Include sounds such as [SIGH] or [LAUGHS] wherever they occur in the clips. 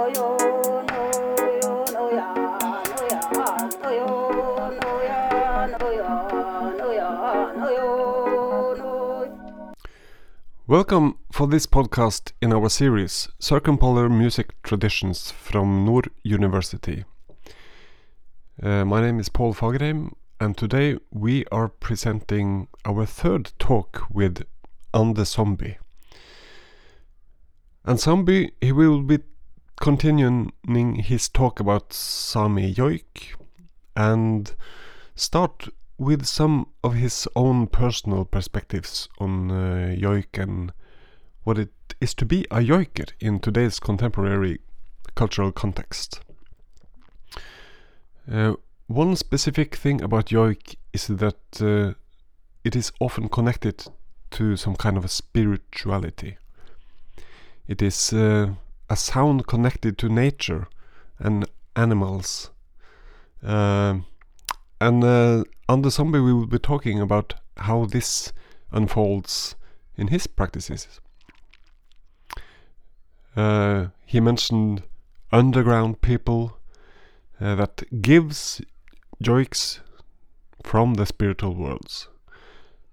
Oh, yo. Welcome for this podcast in our series Circumpolar Music Traditions from Nord University. Uh, my name is Paul Fagerheim, and today we are presenting our third talk with Ande Somby. Ande Somby, he will be continuing his talk about Sami Joik and start with some of his own personal perspectives on uh, joik and what it is to be a joiker in today's contemporary cultural context. Uh, one specific thing about joik is that uh, it is often connected to some kind of a spirituality. It is uh, a sound connected to nature and animals. Uh, and uh, Ande Somby, we will be talking about how this unfolds in his practices. Uh, he mentioned underground people uh, that gives joiks from the spiritual worlds.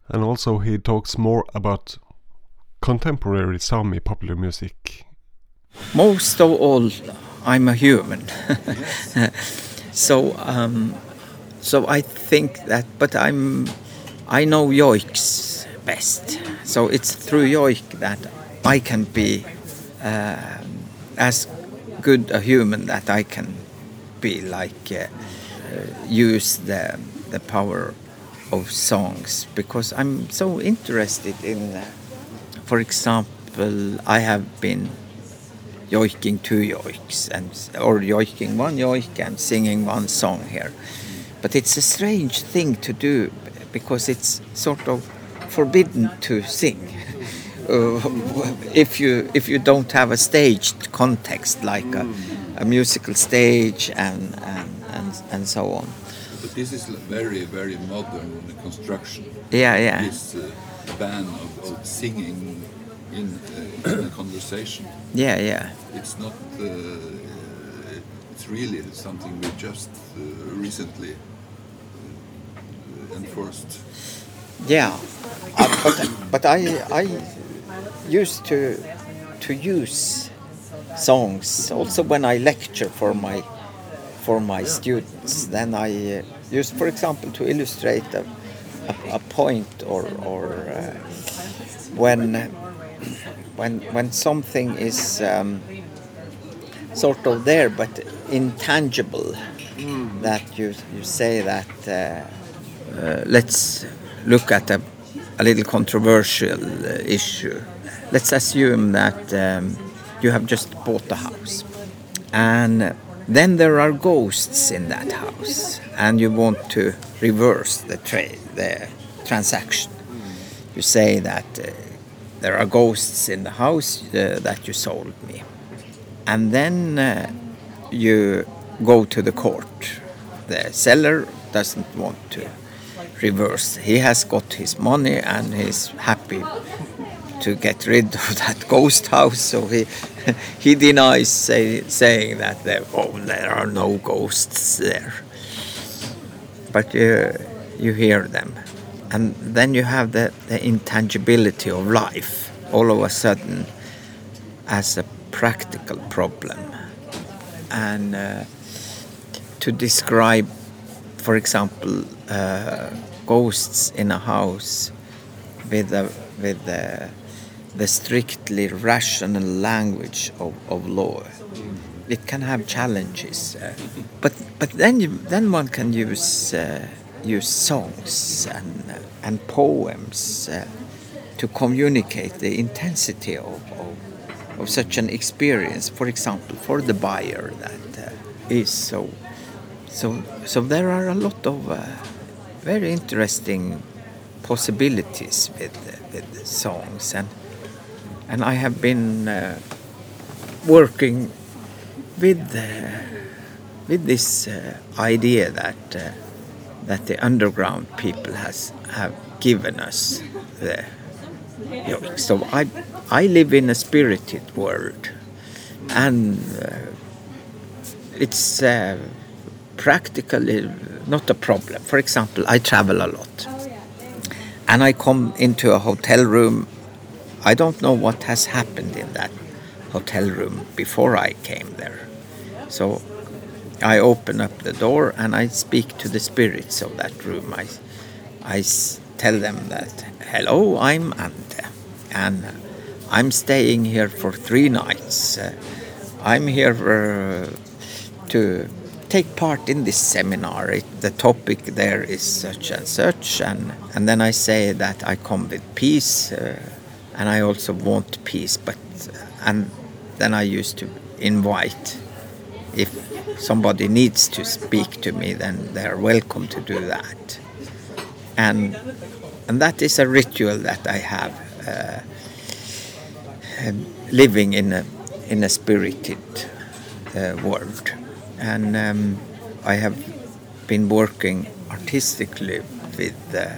And also he talks more about contemporary Sami popular music. Most of all, I'm a human. [LAUGHS] so um, so I think that, but I'm, I know joiks best. So it's through joik that I can be uh, as good a human that I can be, like uh, uh, use the the power of songs because I'm so interested in. Uh, for example, I have been joiking two joiks and or joiking one joik and singing one song here but it's a strange thing to do because it's sort of forbidden to sing. [LAUGHS] Uh, if you if you don't have a staged context like a, a musical stage and, and and and so on. But this is very very modern construction. Yeah, yeah. This uh, ban of, of, singing in, uh, in, a conversation. Yeah, yeah. It's not. Uh, it's really something we just uh, recently enforced. Yeah, uh, but but I I used to to use songs also when I lecture for my for my students. Then I uh, use, for example, to illustrate a, a, a point or or uh, when when when something is um, sort of there but intangible. Mm. That you you say that. Uh, uh, let's look at a, a little controversial uh, issue. Let's assume that um, you have just bought a house and then there are ghosts in that house and you want to reverse the trade, the transaction. You say that uh, there are ghosts in the house uh, that you sold me. And then uh, you go to the court. The seller doesn't want to reverse. He has got his money and he's happy to get rid of [LAUGHS] that ghost house. So he [LAUGHS] he denies say, saying that there oh there are no ghosts there. But you you hear them, and then you have the, the intangibility of life all of a sudden as a practical problem, and uh, to describe for example, uh, ghosts in a house with the with the, the strictly rational language of, of law. It can have challenges, uh, but but then you, then one can use uh, use songs and uh, and poems uh, to communicate the intensity of, of, of such an experience. For example, for the buyer that uh, is so so, so there are a lot of very interesting possibilities with with songs and and I have been uh, working with uh, with this uh, idea that uh, that the underground people has have given us the. So I I live in a spirited world, and uh, it's uh, practically not a problem. For example, I travel a lot, and I come into a hotel room. I don't know what has happened in that hotel room before I came there. So I open up the door and I speak to the spirits of that room. I, I tell them that, hello, I'm Ante, and I'm staying here for three nights. Uh, I'm here uh, to take part in this seminar. It, the topic there is such and such, and, and then I say that I come with peace, uh, and I also want peace. But and then I used to invite if somebody needs to speak to me, then they're welcome to do that. And and that is a ritual that I have, uh, living in a in a spirited uh, world, and um, I have been working artistically with uh,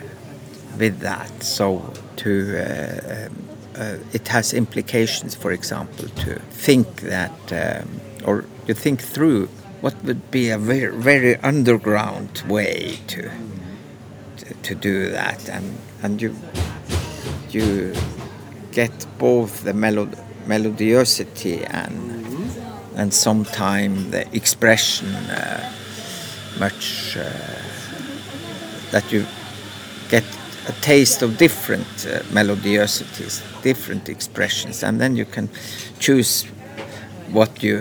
with that. So to uh, um, uh, it has implications, for example, to think that um, or you think through what would be a very, very underground way to, to, to do that, and and you you get both the melod melodiosity and and sometimes the expression uh, much uh, that you get a taste of different uh, melodiosities, different expressions, and then you can choose what you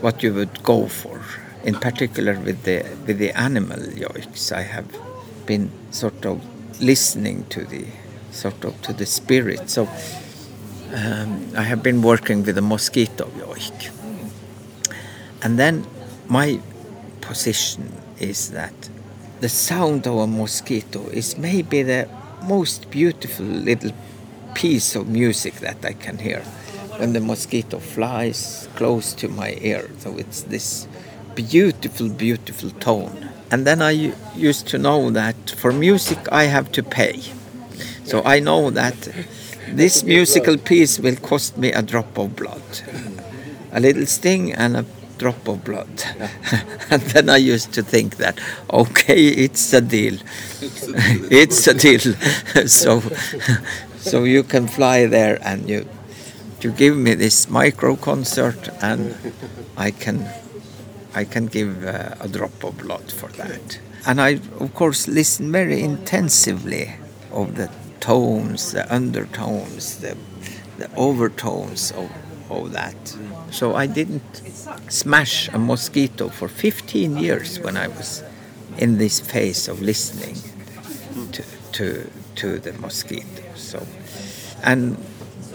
what you would go for. In particular, with the with the animal yoiks, I have been sort of listening to the sort of to the spirit. So um, I have been working with the mosquito yoik, and then my position is that the sound of a mosquito is maybe the most beautiful little piece of music that I can hear when the mosquito flies close to my ear. So it's this beautiful, beautiful tone. And then I used to know that for music I have to pay. So I know that this musical piece will cost me a drop of blood, a little sting and a drop of blood. and [LAUGHS] then I used to think that, okay, it's a deal. [LAUGHS] it's a deal. [LAUGHS] so, so you can fly there and you to give me this micro concert and I can I can give uh, a drop of blood for that. And I of course listen very intensively of the tones, the undertones, the the overtones of, of that. So I didn't smash a mosquito for 15 years when I was in this phase of listening to to, to the mosquito. So and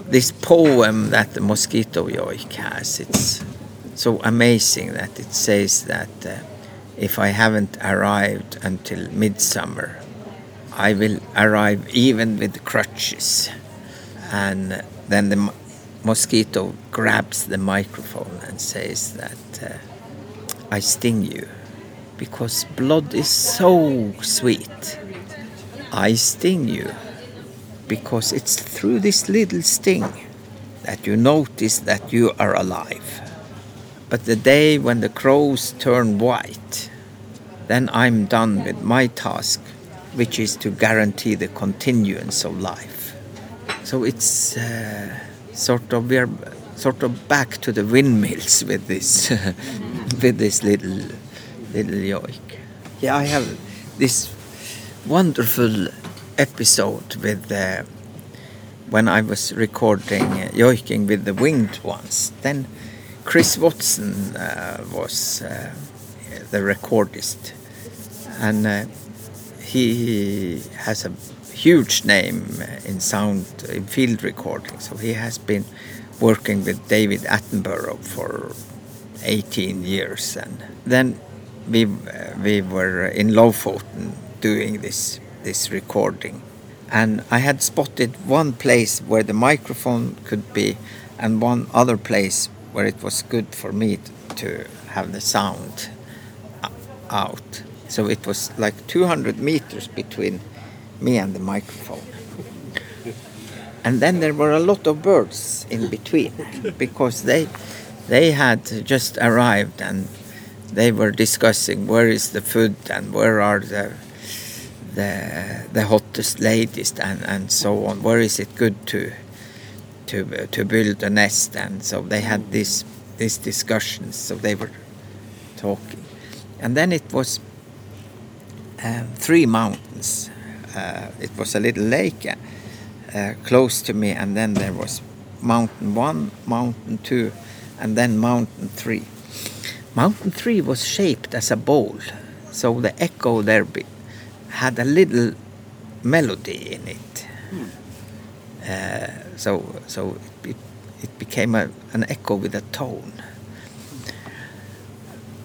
this poem that the mosquito yoik has, it's so amazing that it says that uh, if I haven't arrived until midsummer, I will arrive even with crutches. And then the mosquito grabs the microphone and says that uh, I sting you because blood is so sweet. I sting you because it's through this little sting that you notice that you are alive. But the day when the crows turn white, then I'm done with my task, which is to guarantee the continuance of life. So it's uh, sort of we're sort of back to the windmills with this [LAUGHS] with this little little yoik. Yeah, I have this wonderful episode with uh, when I was recording uh, yoiking with the winged ones. Then Chris Watson uh, was uh, the recordist, and he has a huge name in sound in field recording. So he has been working with David Attenborough for 18 years, and then we uh, we were in Lofoten doing this this recording. and I had spotted one place where the microphone could be, and one other place where it was good for me to have the sound out. So it was like 200 meters between me and the microphone. And then there were a lot of birds in between because they they had just arrived and they were discussing where is the food and where are the the the hottest ladies and, and so on. Where is it good to to to build a nest? And so they had this these discussions. So they were talking, and then it was um, three mountains. Uh, it was a little lake uh, close to me, and then there was mountain one, mountain two, and then mountain three. Mountain three was shaped as a bowl, so the echo there be, had a little melody in it. Uh, so so it, it became a, an echo with a tone.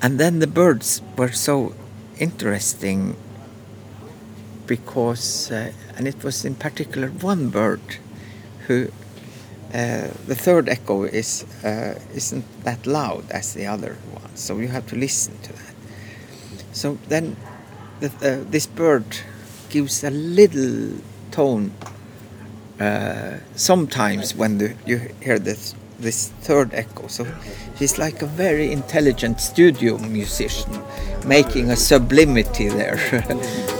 And then the birds were so interesting because, uh, and it was in particular one bird who, uh, the third echo is uh, isn't that loud as the other one, so you have to listen to that. So then, the, uh, this bird gives a little tone uh, sometimes when the, you hear this this third echo. So he's like a very intelligent studio musician, making a sublimity there. [LAUGHS]